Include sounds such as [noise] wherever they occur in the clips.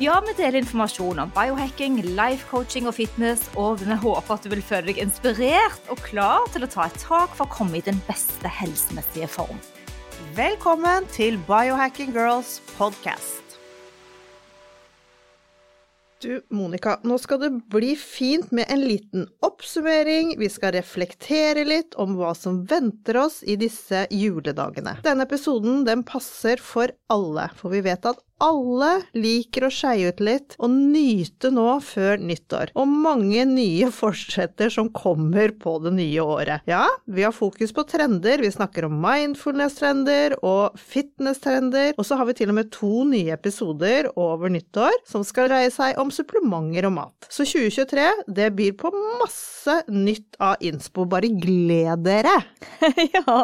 Ja, vi deler informasjon om biohacking, life coaching og fitness, og vi håper at du vil føle deg inspirert og klar til å ta et tak for å komme i den beste helsemessige form. Velkommen til Biohacking Girls podcast. Du, Monica, nå skal det bli fint med en liten oppsummering. Vi skal reflektere litt om hva som venter oss i disse juledagene. Denne episoden den passer for alle, for vi vet at alle liker å skeie ut litt og nyte nå før nyttår, og mange nye [laughs] fortsetter som kommer på det nye året. Ja, vi har fokus på trender, vi snakker om mindfulness-trender og fitness-trender, og så har vi til og med to nye episoder over nyttår som skal dreie seg om supplementer og mat. Så 2023, det byr på masse nytt av innspo, bare gled dere! [laughs] ja,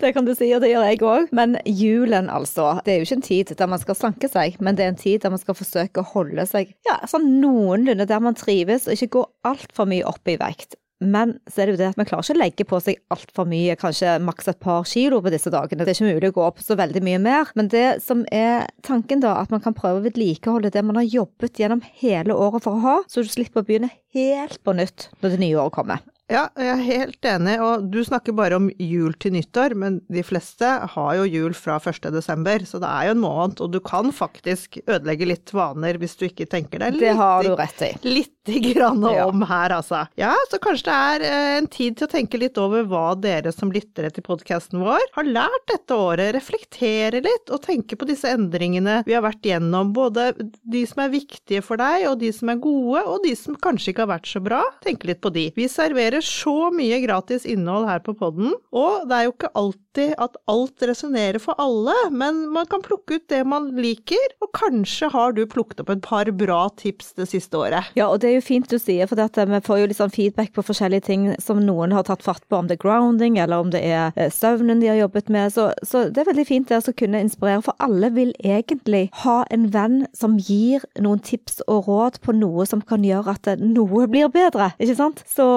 det kan du si, og det gjør jeg òg. Men julen, altså. Det er jo ikke en tid der man skal slanke seg seg, men det er en tid der man skal forsøke å holde seg ja, sånn noenlunde der man trives, og ikke gå altfor mye opp i vekt. Men så er det jo det at vi klarer ikke å legge på seg altfor mye, kanskje maks et par kilo på disse dagene. Det er ikke mulig å gå opp så veldig mye mer. Men det som er tanken, da, at man kan prøve å vedlikeholde det man har jobbet gjennom hele året for å ha, så du slipper å begynne helt på nytt når det nye året kommer. Ja, jeg er helt enig, og du snakker bare om jul til nyttår, men de fleste har jo jul fra 1. desember, så det er jo en måned, og du kan faktisk ødelegge litt vaner hvis du ikke tenker deg litt, det har du rett i. Litt [laughs] grann om her, altså. Ja, så kanskje det er eh, en tid til å tenke litt over hva dere som lyttere til podkasten vår har lært dette året, reflektere litt og tenke på disse endringene vi har vært gjennom, både de som er viktige for deg, og de som er gode, og de som kanskje ikke har vært så bra. Tenke litt på de. Vi serverer så mye gratis innhold her på podden, og det er jo ikke alltid at alt resonnerer for alle, men man kan plukke ut det man liker, og kanskje har du plukket opp et par bra tips det siste året. Ja, og det er jo fint du sier, for dette, vi får jo litt sånn feedback på forskjellige ting som noen har tatt fatt på, om det er grounding, eller om det er eh, søvnen de har jobbet med, så, så det er veldig fint det å kunne inspirere, for alle vil egentlig ha en venn som gir noen tips og råd på noe som kan gjøre at noe blir bedre, ikke sant? Så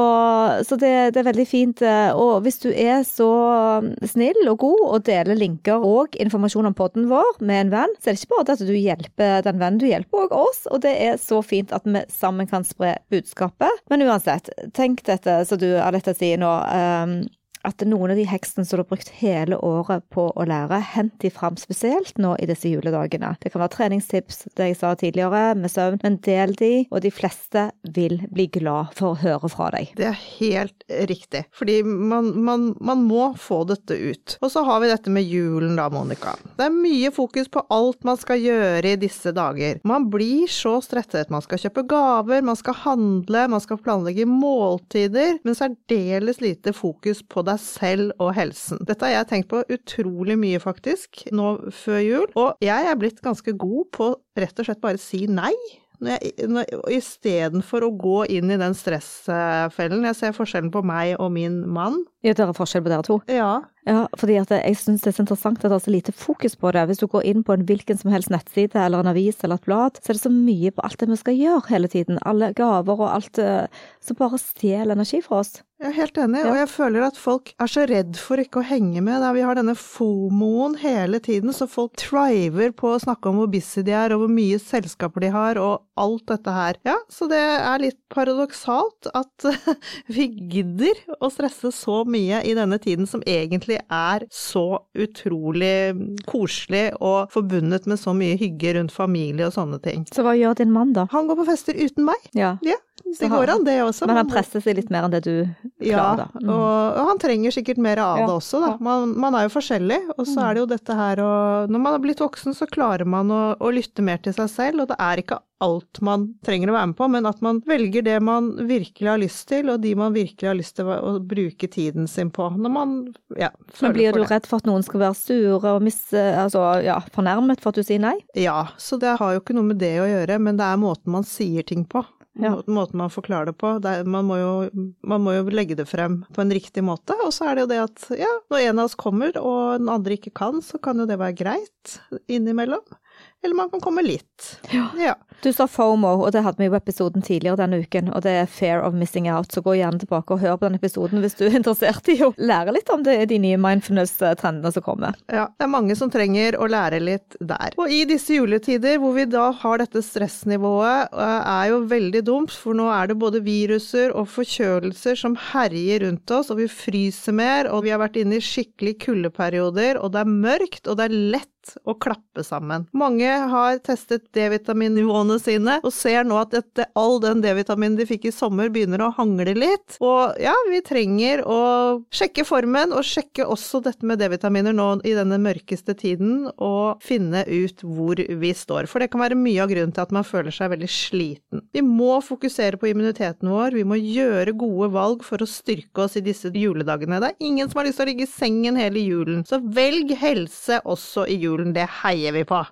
så det, det, er veldig fint. Eh, og hvis du er så um, snill og god og deler linker og informasjon om podden vår med en venn, så er det ikke bare at du hjelper den vennen, du hjelper òg oss. Og det er så fint at vi sammen kan spre budskapet. Men uansett, tenk dette som du Aletta sier nå. Um, at noen av de heksene som du har brukt hele året på å lære, hent de fram spesielt nå i disse juledagene. Det kan være treningstips, det jeg sa tidligere, med søvn, men del de, og de fleste vil bli glad for å høre fra deg. Det er helt riktig, fordi man, man, man må få dette ut. Og så har vi dette med julen da, Monica. Det er mye fokus på alt man skal gjøre i disse dager. Man blir så stresset. Man skal kjøpe gaver, man skal handle, man skal planlegge måltider, men særdeles lite fokus på det deg selv og helsen. Dette har jeg tenkt på utrolig mye, faktisk, nå før jul. Og jeg er blitt ganske god på rett og slett bare si nei. Istedenfor å gå inn i den stressfellen. Jeg ser forskjellen på meg og min mann. Ja, det er forskjell på dere to? Ja. Ja, fordi at jeg syns det er så interessant at det er så lite fokus på det. Hvis du går inn på en hvilken som helst nettside eller en avis eller et blad, så er det så mye på alt det vi skal gjøre hele tiden. Alle gaver og alt eh, som bare stjeler energi fra oss. Jeg er helt enig, ja. og jeg føler at folk er så redd for ikke å henge med. Der vi har denne fomoen hele tiden, så folk triver på å snakke om hvor busy de er, og hvor mye selskaper de har, og alt dette her. Ja, så det er litt paradoksalt at [laughs] vi gidder å stresse så mye i denne tiden som egentlig er så utrolig koselig og forbundet med så mye hygge rundt familie og sånne ting. Så hva gjør din mann da? Han går på fester uten meg. Ja. ja det går an, det også. Men han presser seg litt mer enn det du Ja, klarer, da. Mm. og, og han trenger sikkert mer av Ja, det også, da. Mm. Man, man er jo forskjellig, og så er det jo dette her å Når man har blitt voksen, så klarer man å, å lytte mer til seg selv, og det er ikke alt man trenger å være med på, men at man velger det man virkelig har lyst til, og de man virkelig har lyst til å, bruke tiden sin på. Når man ja, Men føler blir du redd for at noen skal være sure og misse, altså, ja, fornærmet for at du sier nei? Ja, så det har jo ikke noe med det å gjøre, men det er måten man sier ting på. Ja. Måten man forklarer det på. Det er, man, må jo, man må jo legge det frem på en riktig måte. Og så er det jo det at ja, når en av oss kommer og den andre ikke kan, så kan jo det være greit innimellom. Eller man kan komme litt. Ja. Du sa FOMO, og det hadde vi jo episoden tidligere denne uken, og det er Fair of Missing Out, så gå gjerne tilbake og hør på den episoden hvis du er interessert i å lære litt om det, de nye mindfulness-trendene som kommer. Ja, det er mange som trenger å lære litt der. Og i disse juletider hvor vi da har dette stressnivået, eh, er jo veldig dumt, for nå er det både viruser og forkjølelser som herjer rundt oss, og vi fryser mer, og vi har vært inne i skikkelig kuldeperioder, og det er mørkt, og det er lett å klappe sammen. Mange har testet D-vitaminnivåene sine, og ser nå at dette, all den D-vitaminen de fikk i sommer begynner å hangle litt. Og ja, vi trenger å sjekke formen, og sjekke også dette med D-vitaminer nå i denne mørkeste tiden, og finne ut hvor vi står. For det kan være mye av grunnen til at man føler seg veldig sliten. Vi må fokusere på immuniteten vår, vi må gjøre gode valg for å styrke oss i disse juledagene. Det er ingen som har lyst til å ligge i sengen hele julen, så velg helse også i julen. Det heier vi på.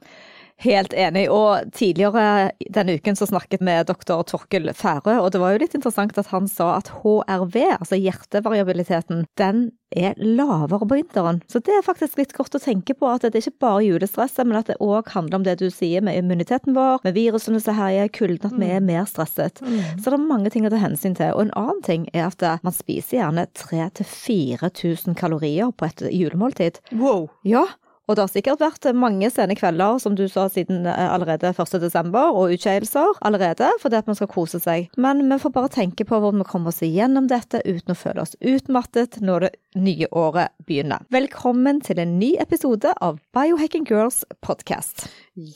Helt enig, og tidligere denne uken så snakket vi med doktor Torkel Færø, og det var jo litt interessant at han sa at HRV, altså hjertevariabiliteten, den er lavere på vinteren. Så det er faktisk litt godt å tenke på at det er ikke bare julestresset, men at det òg handler om det du sier med immuniteten vår, med virusene som herjer, kulden, at vi er mer stresset. Så det er mange ting å ta hensyn til. Og en annen ting er at man spiser gjerne 3000-4000 kalorier på et julemåltid. Wow. Ja, og det har sikkert vært mange sene kvelder, som du sa, siden eh, allerede 1. desember, og utskeielser allerede, fordi at man skal kose seg. Men vi får bare tenke på hvordan vi kommer oss igjennom dette uten å føle oss utmattet når det nye året begynner. Velkommen til en ny episode av Biohacking Girls podcast.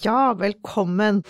Ja, velkommen.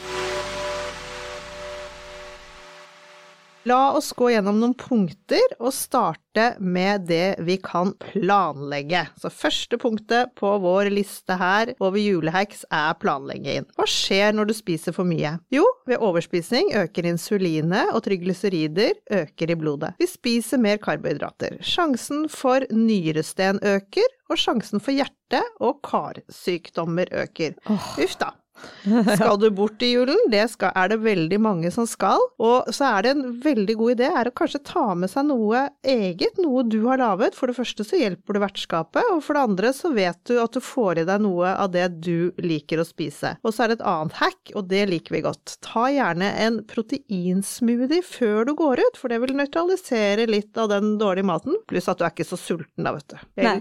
La oss gå gjennom noen punkter og starte med det vi kan planlegge. Så første punktet på vår liste her over julehacks er planlegging. Hva skjer når du spiser for mye? Jo, ved overspising øker insulinet og triglycerider øker i blodet. Vi spiser mer karbohydrater. Sjansen for nyresten øker, og sjansen for hjerte- og karsykdommer øker. Uff da. [laughs] Skal du bort i julen? Det skal, er det veldig mange som skal. Og så er det en veldig god idé er å kanskje ta med seg noe eget, noe du har laget. For det første så hjelper du vertskapet, og for det andre så vet du at du får i deg noe av det du liker å spise. Og så er det et annet hack, og det liker vi godt. Ta gjerne en proteinsmoothie før du går ut, for det vil nøytralisere litt av den dårlige maten. Pluss at du er ikke så sulten da, vet du. Nei.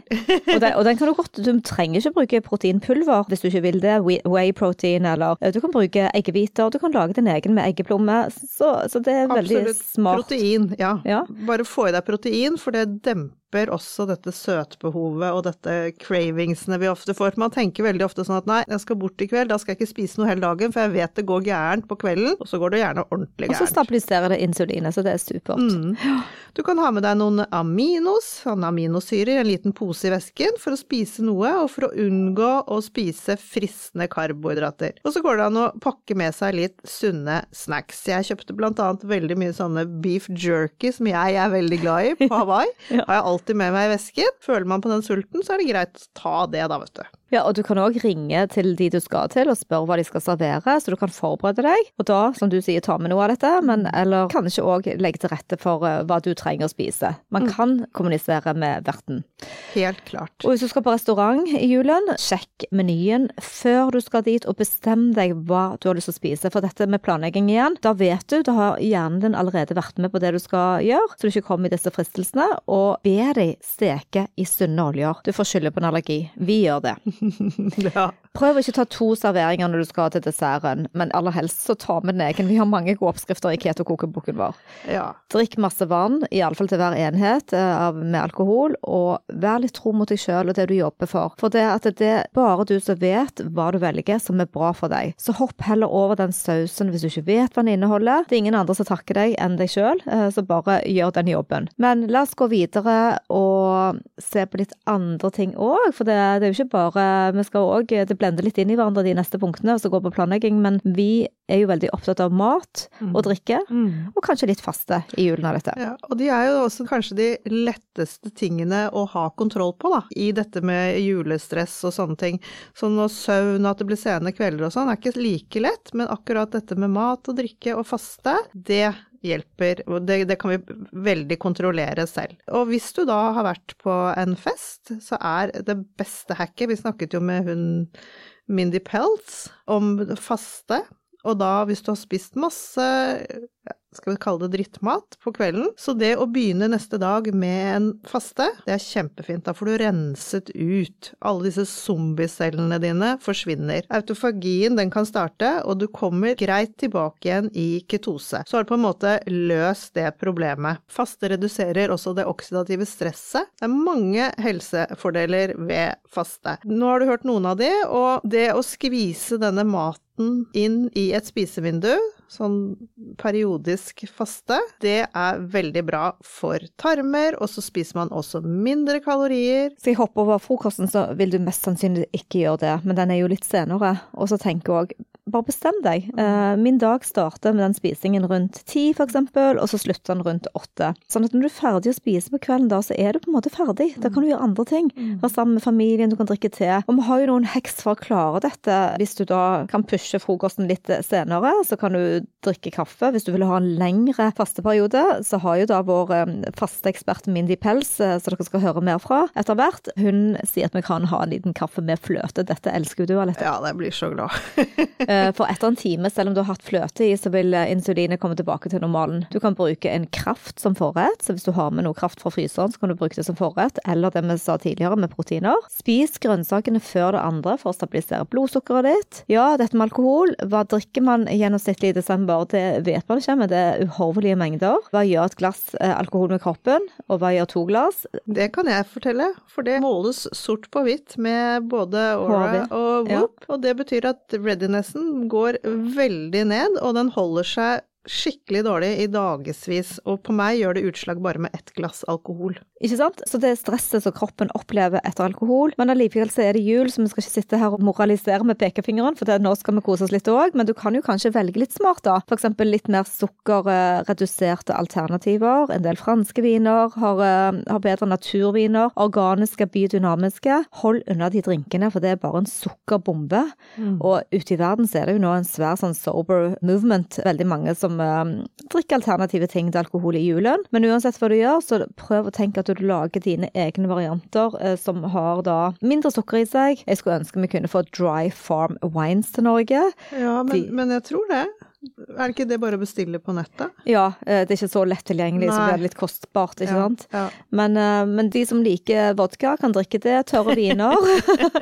Og, den, og den [laughs] kan du godt Du trenger ikke bruke proteinpulver hvis du ikke vil det. Whey- Whey protein, eller eh, du kan bruke eggehviter. Du kan lage din egen med eggeplomme. Så, så det er veldig Absolutt. smart. Protein, ja. Ja. Bare få i deg protein, for det demper også dette søtbehovet og dette cravingsene vi ofte får. Man tenker veldig ofte sånn at nei, jeg skal bort i kveld, da skal jeg ikke spise noe hele dagen, for jeg vet det går gærent på kvelden, og så går det gjerne ordentlig gærent. Og så stabiliserer det insulinet, så det er supert. Mm. Du kan ha med deg noen aminos, sånne aminosyrer, en liten pose i vesken for å spise noe, og for å unngå å spise fristende karbohydrater. Og så går det an å pakke med seg litt sunne snacks. Jeg kjøpte blant annet veldig mye sånne beef jerky, som jeg er veldig glad i, på [laughs] Hawaii. Ja. Har jeg alltid med meg i vesken. Føler man på den sulten, så er det greit å ta det da, vet du. Ja, og du kan òg ringe til de du skal til og spørre hva de skal servere, så du kan forberede deg. Og da, som du sier, ta med noe av dette, men eller kanskje òg legge til rette for eh, hva du trenger å spise. Man kan kommunisere med verten. Helt klart. Og hvis du skal på restaurant i julen, sjekk menyen før du skal dit, og bestem deg hva du har lyst til å spise. For dette med planlegging igjen, da vet du, da har hjernen din allerede vært med på det du skal gjøre, så du ikke kommer i disse fristelsene. Og be de steke i sunne oljer. Du får skylde på en allergi. Vi gjør det. [laughs] ja. Prøv å ikke ta to serveringer når du skal til desserten, men aller helst så ta med den egen. Vi har mange gode oppskrifter i keto-kokeboken vår. ja. Drikk masse vann, iallfall til hver enhet eh, med alkohol, og vær litt tro mot deg sjøl og det du jobber for. For det at det er bare du som vet hva du velger som er bra for deg. Så hopp heller over den sausen hvis du ikke vet hva den inneholder. Det er ingen andre som takker deg enn deg sjøl, så bare gjør den jobben. Men la oss gå videre og se på litt andre ting òg, for det, det er jo ikke bare Vi skal òg Det blender litt inn i hverandre de neste punktene som går på planlegging, men vi er jo veldig opptatt av mat og drikke, og kanskje litt faste i julen av dette. Ja, og de er jo også kanskje de letteste tingene å ha kontroll på, da, i dette med julestress og sånne ting. Sånn og søvn, at det blir sene kvelder og sånn, er ikke like lett, men akkurat dette med mat og drikke og faste, det hjelper, det, det kan vi veldig kontrollere selv. Og hvis du da har vært på en fest, så er det beste hacket Vi snakket jo med hun Mindy Peltz om faste, og da hvis du har spist masse skal vi kalle det drittmat på kvelden. Så det å begynne neste dag med en faste, det er kjempefint. Da får du renset ut. Alle disse zombiecellene dine forsvinner. Autofagien den kan starte, og du kommer greit tilbake igjen i ketose. Så har du på en måte løst det problemet. Faste reduserer også det oksidative stresset. Det er mange helsefordeler ved faste. Nå har du hørt noen av de, og det å skvise denne maten inn i et spisevindu, sånn periodisk faste, det er veldig bra for tarmer, og så spiser man også mindre kalorier. Skal jeg hoppe over frokosten, så vil du mest sannsynlig ikke gjøre det, men den er jo litt senere. Og så tenker jeg òg, bare bestem deg. Eh, min dag starter med den spisingen rundt ti, for eksempel, og så slutter den rundt åtte. Sånn at når du er ferdig å spise på kvelden da, så er du på en måte ferdig. Da kan du gjøre andre ting. Være sammen med familien, du kan drikke te. Og vi har jo noen heks for å klare dette. Hvis du da kan pushe frokosten litt senere, så kan du drikke kaffe. Hvis du vil ha en lengre fasteperiode, så har jo da vår eh, faste ekspert Mindy Pels, som så dere skal høre mer fra etter hvert, hun sier at vi kan ha en liten kaffe med fløte. Dette elsker du, Alette. Ja, jeg blir så glad. [laughs] Eh, For etter en time, selv om du har hatt fløte i, så vil eh, insulinet komme tilbake til normalen. Du kan bruke en kraft som forrett, så hvis du har med noe kraft fra fryseren, så kan du bruke det som forrett, eller det vi sa tidligere med proteiner. Spis grønnsakene før det andre for å stabilisere blodsukkeret ditt. Ja, dette med alkohol, hva drikker man gjennomsnittlig i desember? Det vet man ikke, men det er uhorvelige mengder. Hva gjør et glass eh, alkohol med kroppen, og hva gjør to glass? Det kan jeg fortelle, for det måles sort på hvitt med både Aura og og Ja. Whoop, og det betyr at readinessen går veldig ned, og den holder seg skikkelig dårlig i dagevis, og på meg gjør det utslag bare med ett glass alkohol. Ikke sant? Så det er stresset som kroppen opplever etter alkohol. Men allikevel så er det jul, så vi skal ikke sitte her og moralisere med pekefingeren, for det, nå skal vi kose oss litt òg. Men du kan jo kanskje velge litt smart, da. Eksempel litt mer sukkerreduserte alternativer. En del franske viner har, eh, har bedre naturviner. Organiske, biodynamiske. Hold unna de drinkene, for det er bare en sukkerbombe. Og ute i verden så er det jo nå en svær sånn sober movement. Veldig mange som eh, drikker alternative ting til alkohol i julen. Men uansett hva du gjør, så prøv å tenke at du lager dine egne varianter eh, som har da mindre sukker i seg. Jeg skulle ønske vi kunne få Dry Farm Wines til Norge. Ja, men, De- men jeg tror det. Er det ikke det bare å bestille på nettet? Ja, eh, det er ikke så lett tilgjengelig, så Nei. blir det litt kostbart, ikke Ja, sant. Ja. Men, eh, men de som liker vodka, kan drikke det. Tørre viner.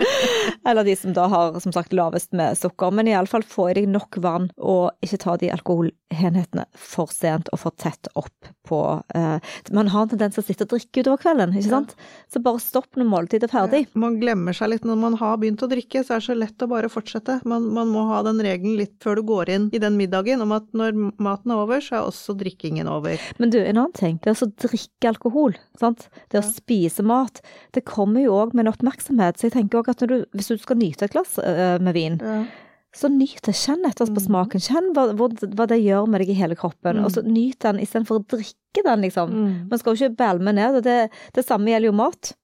[laughs] Eller de som da har som sagt lavest med sukker. Men iallfall få i deg nok vann, og ikke ta de alkoholenhetene for sent og for tett opp på eh, Man har en tendens til å sitte og drikke utover kvelden, ikke sant. Så bare stopp når måltidet er ferdig. Man glemmer seg litt når man har begynt å drikke, så er det så lett å bare fortsette. Man, man må ha den regelen litt før du går inn i den middagen om at når maten er over, så er også drikkingen over. Men du, en annen ting. Det å drikke alkohol, sant. Det å spise mat. Det kommer jo òg med en oppmerksomhet. Så jeg tenker òg at du, hvis du skal nyte et glass eh, med vin, så nyt det. Kjenn etter på smaken. Kjenn hva, hva det gjør med deg i hele kroppen. Og så nyt den istedenfor å drikke den, liksom. Man skal jo ikke bælme ned. Det, det samme gjelder jo mat.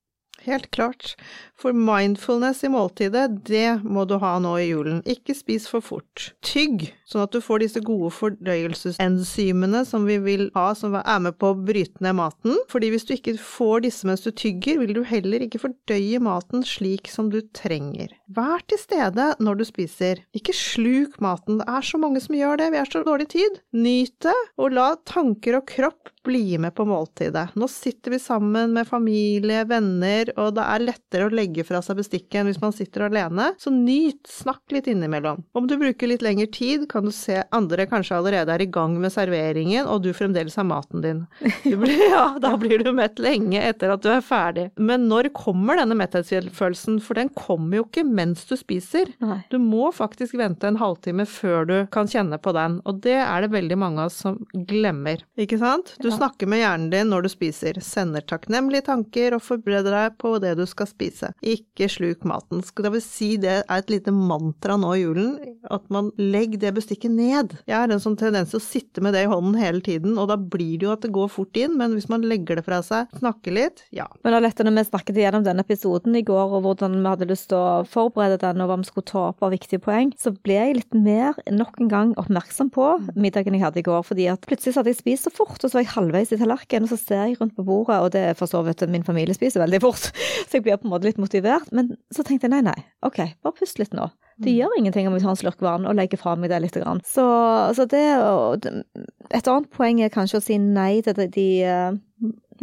Helt klart. For mindfulness i måltidet, det må du ha nå i julen. Ikke spis for fort. Tygg, sånn at du får disse gode fordøyelsesenzymene som vi vil ha, som er med på å bryte ned maten. Fordi hvis du ikke får disse mens du tygger, vil du heller ikke fordøye maten slik som du trenger. Vær til stede når du spiser. Ikke sluk maten. Det er så mange som gjør det, vi har så dårlig tid. Nyt det, og la tanker og kropp bli med på måltidet. Nå sitter vi sammen med familie, venner og det er lettere å legge fra seg bestikket enn hvis man sitter alene, så nyt, snakk litt innimellom. Om du bruker litt lengre tid, kan du se andre kanskje allerede er i gang med serveringen, og du fremdeles har maten din. Du blir, [laughs] ja, da blir du mett lenge etter at du er ferdig. Men når kommer denne metthetsfølelsen? For den kommer jo ikke mens du spiser. Nei. Du må faktisk vente en halvtime før du kan kjenne på den, og det er det veldig mange av oss som glemmer, ikke sant? Du Ja. snakker med hjernen din når du spiser, sender takknemlige tanker og forbereder deg på det du skal spise. Ikke sluk maten. Skal vi si det er et lite mantra nå i julen, at man legger det bestikket ned. Jeg har en sånn tendens til å sitte med det i hånden hele tiden, og da blir det jo at det går fort inn, men hvis man legger det fra seg, snakker litt, ja. Men Alette, når vi snakket igjennom denne episoden i går, og hvordan vi hadde lyst til å forberede den, og hva vi skulle ta opp av viktige poeng, så ble jeg litt mer nok en gang oppmerksom på middagen jeg hadde i går. fordi at plutselig så hadde jeg spist så fort, og så var jeg halvveis i tallerkenen, og så ser jeg rundt på bordet, og det er for så vidt min familie spiser veldig fort, [laughs] så jeg blir på en måte litt motivert. Men så tenkte jeg nei, nei, ok, bare pust litt nå. Det gjør ingenting om vi tar en slurk vann og legger fra meg det litt. Så, så det Et annet poeng er kanskje å si nei til de, eh,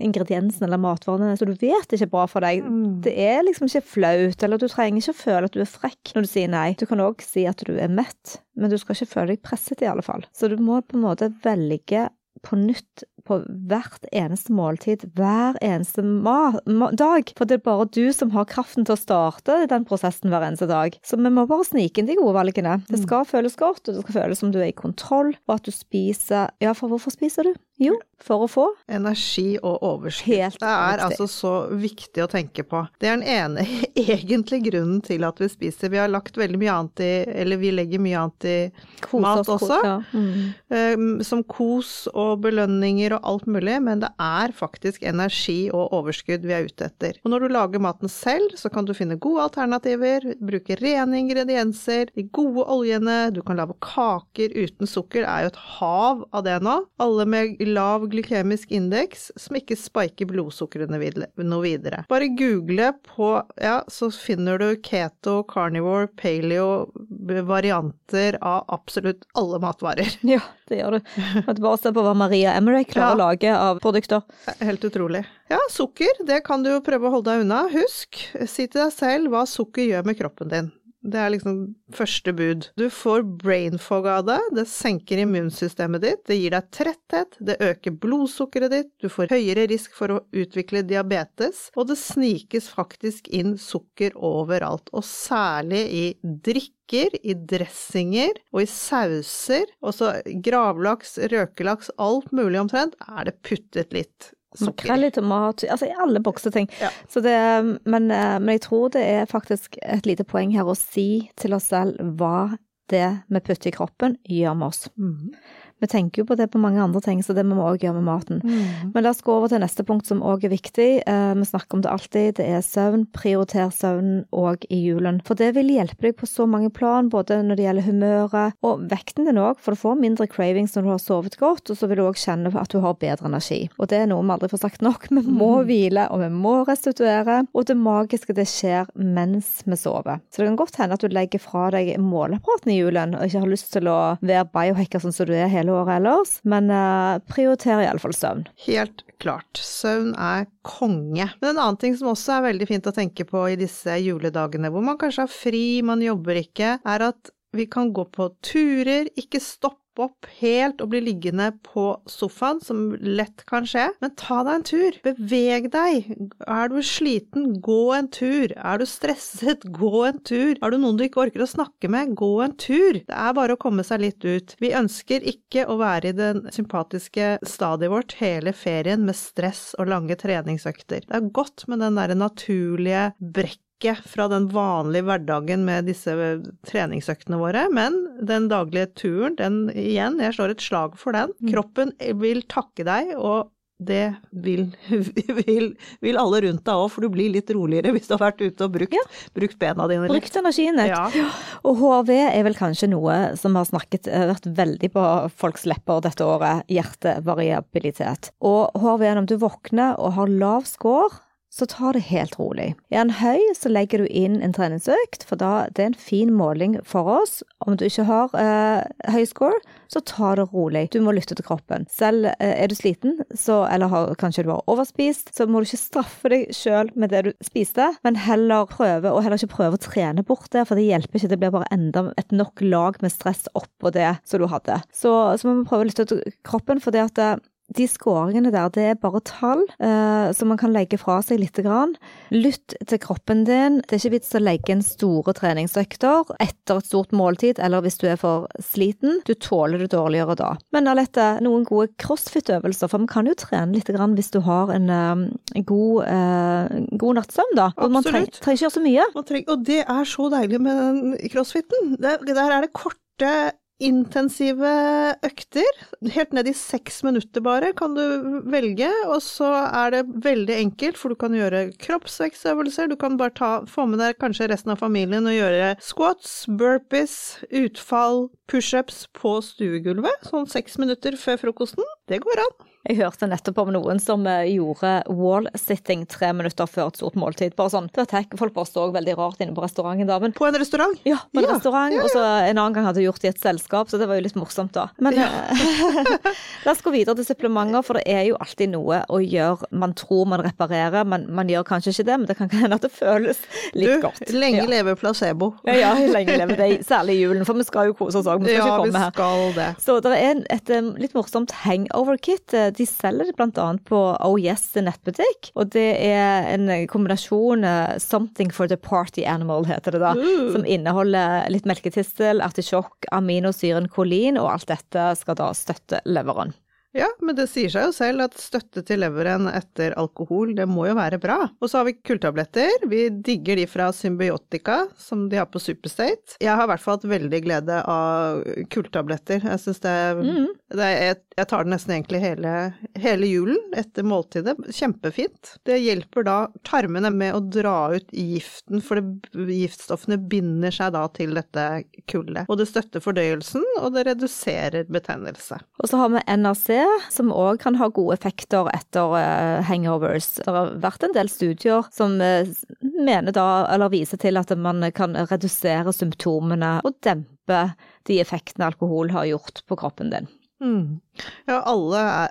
ingrediensene eller matvarene som du vet ikke er bra for deg. Det er liksom ikke flaut, eller du trenger ikke å føle at du er frekk når du sier nei. Du kan òg si at du er mett, men du skal ikke føle deg presset i alle fall. Så du må på en måte velge på nytt på hvert eneste måltid, hver eneste dag. For det er bare du som har kraften til å starte den prosessen hver eneste dag. Så vi må bare snike inn de gode valgene. Det skal føles godt, og det skal føles som du er i kontroll, og at du spiser Ja, for hvorfor spiser du? Jo, for å få Energi og overskudd. Helt det er riktig. altså så viktig å tenke på. Det er den ene [laughs] egentlige grunnen til at vi spiser. Vi har lagt veldig mye annet i Eller vi legger mye annet i kos Mat oss. også? Ja. Mm. eh, som kos og belønninger og alt mulig, men det er faktisk energi og overskudd vi er ute etter. Og når du lager maten selv, så kan du finne gode alternativer, bruke rene ingredienser, de gode oljene, du kan lage kaker uten sukker, det er jo et hav av det nå. Alle med lav glykemisk indeks, som ikke spiker blodsukkerene noe videre. Bare google på, ja, så finner du keto, carnivore, paleo, varianter av absolutt alle matvarer. [laughs] Ja, det gjør du. At bare se på hva Maria Emerick klarer Ja. å lage av produkter. Helt utrolig. Ja, sukker, det kan du jo prøve å holde deg unna. Husk, si til deg selv hva sukker gjør med kroppen din. Det er liksom første bud. Du får brain fog av det, det senker immunsystemet ditt, det gir deg tretthet, det øker blodsukkeret ditt, du får høyere risk for å utvikle diabetes, og det snikes faktisk inn sukker overalt, og særlig i drikker, i dressinger og i sauser, og så gravlaks, røkelaks, alt mulig omtrent, er det puttet litt sukker Makrell i. tomat, altså i alle bokseting. Ja. Det, men, eh, men jeg tror det er faktisk et lite poeng her å si til oss selv hva det vi putter i kroppen, gjør med oss. Mhm. Vi tenker jo på det på mange andre ting, så det må vi òg gjøre med maten. Mm. Men la oss gå over til neste punkt som òg er viktig. Eh, vi snakker om det alltid. Det er søvn. Prioriter søvnen òg i julen. For det vil hjelpe deg på så mange plan, både når det gjelder humøret og vekten din òg, for du får mindre cravings når du har sovet godt, og så vil du òg kjenne at du har bedre energi. Og det er noe vi aldri får sagt nok. Vi må hvile, og vi må restituere, og det magiske det skjer mens vi sover. Så det kan godt hende at du legger fra deg måleapparaten i julen, og ikke har lyst til å være biohacker sånn som du er hele året ellers, men uh, prioriter iallfall søvn. Helt klart. Søvn er konge. Men en annen ting som også er veldig fint å tenke på i disse juledagene, hvor man kanskje har fri, man jobber ikke, er at vi kan gå på turer, ikke opp helt og bli liggende på sofaen, som lett kan skje, men ta deg en tur. Beveg deg. Er du sliten, gå en tur. Er du stresset, [laughs] gå en tur. Har du noen du ikke orker å snakke med, gå en tur. Det er bare å komme seg litt ut. Vi ønsker ikke å være i den sympatiske stadiet vårt hele ferien med stress og lange treningsøkter. Det er godt med den derre naturlige brekk fra den vanlige hverdagen med disse treningsøktene våre, men den daglige turen, den igjen, jeg slår et slag for den. Kroppen vil takke deg, og det vil, [laughs] vil, vil alle rundt deg òg, for du blir litt roligere hvis du har vært ute og brukt, brukt bena dine litt. Brukt energien litt. Ja. Og HRV er vel kanskje noe som har snakket, eh, vært veldig på folks lepper dette året, hjertevariabilitet. Og HRV, om du våkner og har lav score, så ta det helt rolig. Er den høy, så legger du inn en treningsøkt, for da det er en fin måling for oss. Om du ikke har eh, høy score, så ta det rolig. Du må lytte til kroppen. Selv eh, er du sliten, så, eller har, kanskje du har overspist, så må du ikke straffe deg sjøl med det du spiste, men heller prøve, og heller ikke prøve å trene bort det, for det hjelper ikke. Det blir bare enda et nok lag med stress oppå det som du hadde. Så, så må vi prøve å lytte til kroppen, for det at det, de skåringene der, det er bare tall uh, som man kan legge fra seg litt. Grann. Lytt til kroppen din. Det er ikke vits å legge inn store treningsøkter etter et stort måltid, eller hvis du er for sliten. Du tåler det dårligere da. Men Alette, noen gode crossfit-øvelser, for man kan jo trene litt grann hvis du har en, eh, god, uh, god nattsøvn, da. Og man trenger, trenger ikke gjøre så mye. Trenger, og det er så deilig med den crossfiten. Der, der er det korte intensive økter, helt ned i seks minutter bare, kan du velge. Og så er det veldig enkelt, for du kan gjøre kroppsvekstøvelser. Du kan bare ta, få med deg kanskje resten av familien og gjøre squats, burpees, utfall, pushups på stuegulvet. Sånn seks minutter før frokosten. Det går an. Jeg hørte nettopp om noen som eh, gjorde wall-sitting tre minutter før et stort måltid. Bare sånn, Folk bare så veldig rart inne på restauranten da. på en restaurant? Ja, på en ja, restaurant. Ja, ja. Og så en annen gang hadde jeg gjort det i et selskap, så det var jo litt morsomt da. Men eh, [laughs] la oss gå videre til supplementer, for det er jo alltid noe å gjøre. Man tror man reparerer, men man gjør kanskje ikke det. Men det kan hende at det føles litt du, godt. Lenge leve placebo. Ja, ja, lenge leve det. Særlig i julen, for vi skal jo kose oss òg. Vi skal ikke komme her. Ja, vi skal det. Så det er et, et eh, litt morsomt hangover-kit. De selger det bl.a. på Oh Yes nettbutikk. Og det er en kombinasjon uh, Something for the party animal, heter det da. Mm. Som inneholder litt melketistel, artisjokk, aminosyren kolin, og alt dette skal da støtte leveren. Ja, men det sier seg jo selv at støtte til leveren etter alkohol, det må jo være bra. Og så har vi kulltabletter. Vi digger de fra Symbiotica, som de har på Superstate. Jeg har i hvert fall hatt veldig glede av kulltabletter. Jeg syns det, mm. det er jeg, jeg tar det nesten egentlig hele, hele julen etter måltidet. Kjempefint. Det hjelper da tarmene med å dra ut giften, for det, giftstoffene binder seg da til dette kullet. Og det støtter fordøyelsen, og det reduserer betennelse. Og så har vi NRC som òg kan ha gode effekter etter uh, hangovers. Det har vært en del studier som uh, mener da, eller viser til at man kan redusere symptomene og dempe de effektene alkohol har gjort på kroppen din. Mm. Ja, alle, er,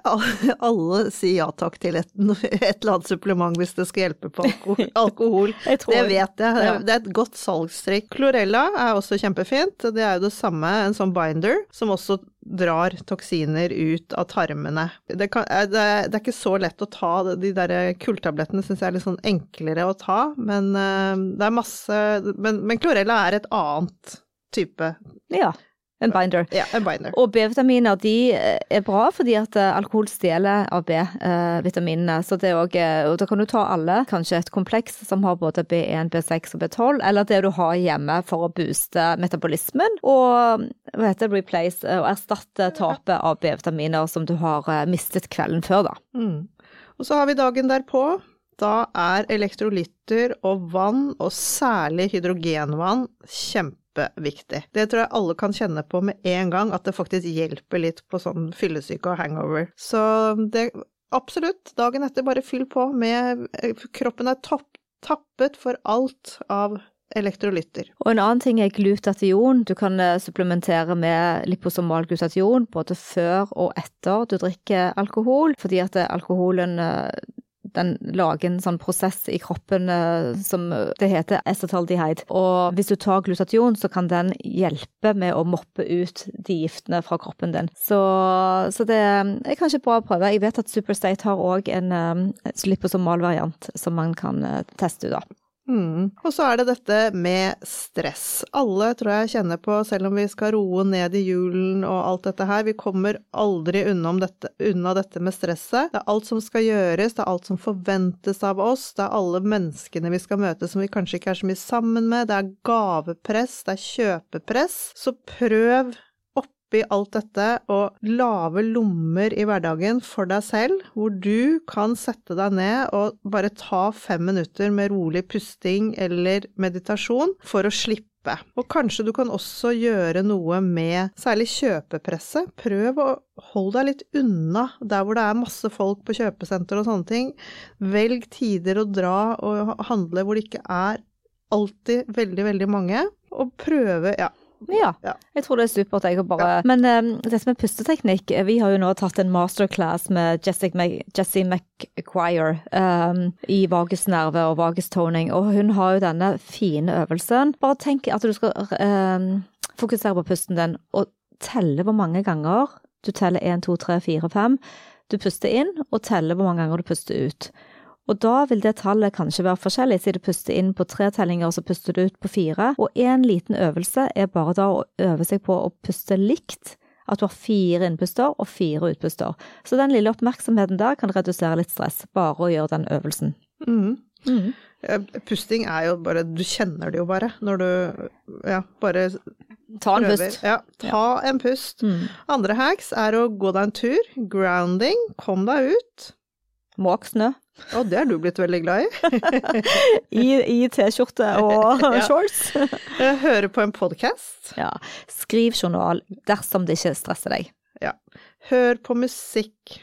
[laughs] alle, sier ja takk til et, [laughs] et, eller annet supplement hvis det skal hjelpe på [laughs] alkohol. alkohol. det vet jeg. Ja. Det er et godt salgstrikk. Chlorella er også kjempefint. Det er jo det samme, en sånn binder, som også drar toksiner ut av tarmene. Det, kan, det, det er ikke så lett å ta. De der kulltablettene syns jeg er litt sånn enklere å ta, men uh, det er masse Men, men chlorella er et annet type. Ja. En binder. Ja, en binder. Og B-vitaminer de eh, er bra fordi at eh, alkohol stjeler av B-vitaminene. Så det er også, eh, og da kan du ta alle, kanskje et kompleks som har både B1, B6 og B12, eller det du har hjemme for å booste metabolismen, og hva heter det, replace, og erstatte tapet av B-vitaminer som du har mistet kvelden før, da. Mm. Og så har vi dagen derpå. Da er elektrolytter og vann, og særlig hydrogenvann, kjempe kjempeviktig. Det tror jeg alle kan kjenne på med en gang, at det faktisk hjelper litt på sånn fyllesyke og hangover. Så det absolutt, dagen etter bare fyll på med Kroppen er topp, tappet for alt av elektrolytter. Og en annen ting er glutation. Du kan eh, supplementere med liposomal glutation både før og etter du drikker alkohol, fordi at alkoholen eh, den lager en sånn prosess i kroppen eh, som det heter acetaldehyde. Og hvis du tar glutation, så kan den hjelpe med å moppe ut de giftene fra kroppen din. Så, så det er kanskje bra å prøve. Jeg vet at Superstate har òg en um, liposomal variant som man kan teste ut. da. Mm. Og så er det dette med stress. Alle tror jeg kjenner på, selv om vi skal roe ned i julen og alt dette her, vi kommer aldri unna dette, unna dette med stresset. Det er alt som skal gjøres, det er alt som forventes av oss, det er alle menneskene vi skal møte som vi kanskje ikke er så mye sammen med, det er gavepress, det er kjøpepress. Så prøv oppi alt dette og lave lommer i hverdagen for deg selv, hvor du kan sette deg ned og bare ta fem minutter med rolig pusting eller meditasjon for å slippe. Og kanskje du kan også gjøre noe med særlig kjøpepresset. Prøv å holde deg litt unna der hvor det er masse folk på kjøpesenter og sånne ting. Velg tider å dra og handle hvor det ikke er alltid veldig, veldig mange. Og prøve, ja, Ja, jeg tror det er supert. Jeg, bare... Ja. Men det som er pusteteknikk eh, Vi har jo nå tatt en masterclass med Jessie McQuire um, i vagusnerve og vagustoning, og hun har jo denne fine øvelsen. Bare tenk at du skal um, fokusere på pusten din og telle hvor mange ganger du teller 1, 2, 3, 4, 5. Du puster inn, og teller hvor mange ganger du puster ut. Og da vil det tallet kanskje være forskjellig, siden du puster inn på tre tellinger, og så puster du ut på fire. Og en liten øvelse er bare da å øve seg på å puste likt. At du har fire innpuster og fire utpuster. Så den lille oppmerksomheten der kan redusere litt stress, bare å gjøre den øvelsen. Mm. Mhm. Eh, Pusting er jo bare Du kjenner det jo bare når du ja, bare Ta en prøver. pust. Ja, ta en pust. Mm. Andre hacks er å gå deg en tur. Grounding. Kom deg ut. Måk snø. Og det er du blitt veldig glad i. [laughs] I, i T-skjorte og [laughs] shorts. Eh, Høre på en podkast. Ja. Skriv journal dersom det ikke stresser deg. Ja. Hør på musikk.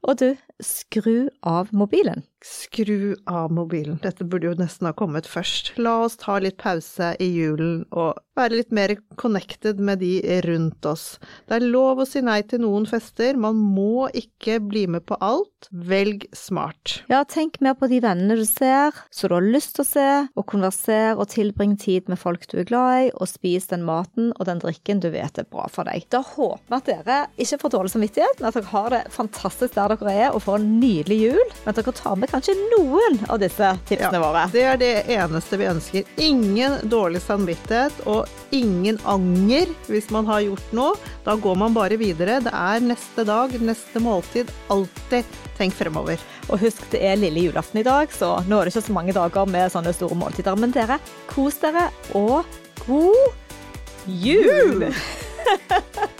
Og du, skru av mobilen. Skru av mobilen. Dette burde jo nesten ha kommet først. La oss ta litt pause i julen og være litt mer connected med de rundt oss. Det er lov å si nei til noen fester, man må ikke bli med på alt. Velg smart. Ja, tenk mer på de vennene du ser, så du har lyst til å se, og konverser og tilbring tid med folk du er glad i, og spis den maten og den drikken du vet er bra for deg. Da håper vi at dere ikke får dårlig samvittighet, men at dere har det fantastisk der dere er, og får en nydelig jul. Men dere tar med kanskje noen av disse tipsene Ja, våre. Det er det eneste vi ønsker. Ingen dårlig samvittighet og ingen anger hvis man har gjort noe. Da går man bare videre. Det er neste dag, neste måltid. Alltid tenk fremover. Og husk, det er lille julaften i dag, så nå er det ikke så mange dager med sånne store måltider. Men dere, kos dere, og god jul! [laughs]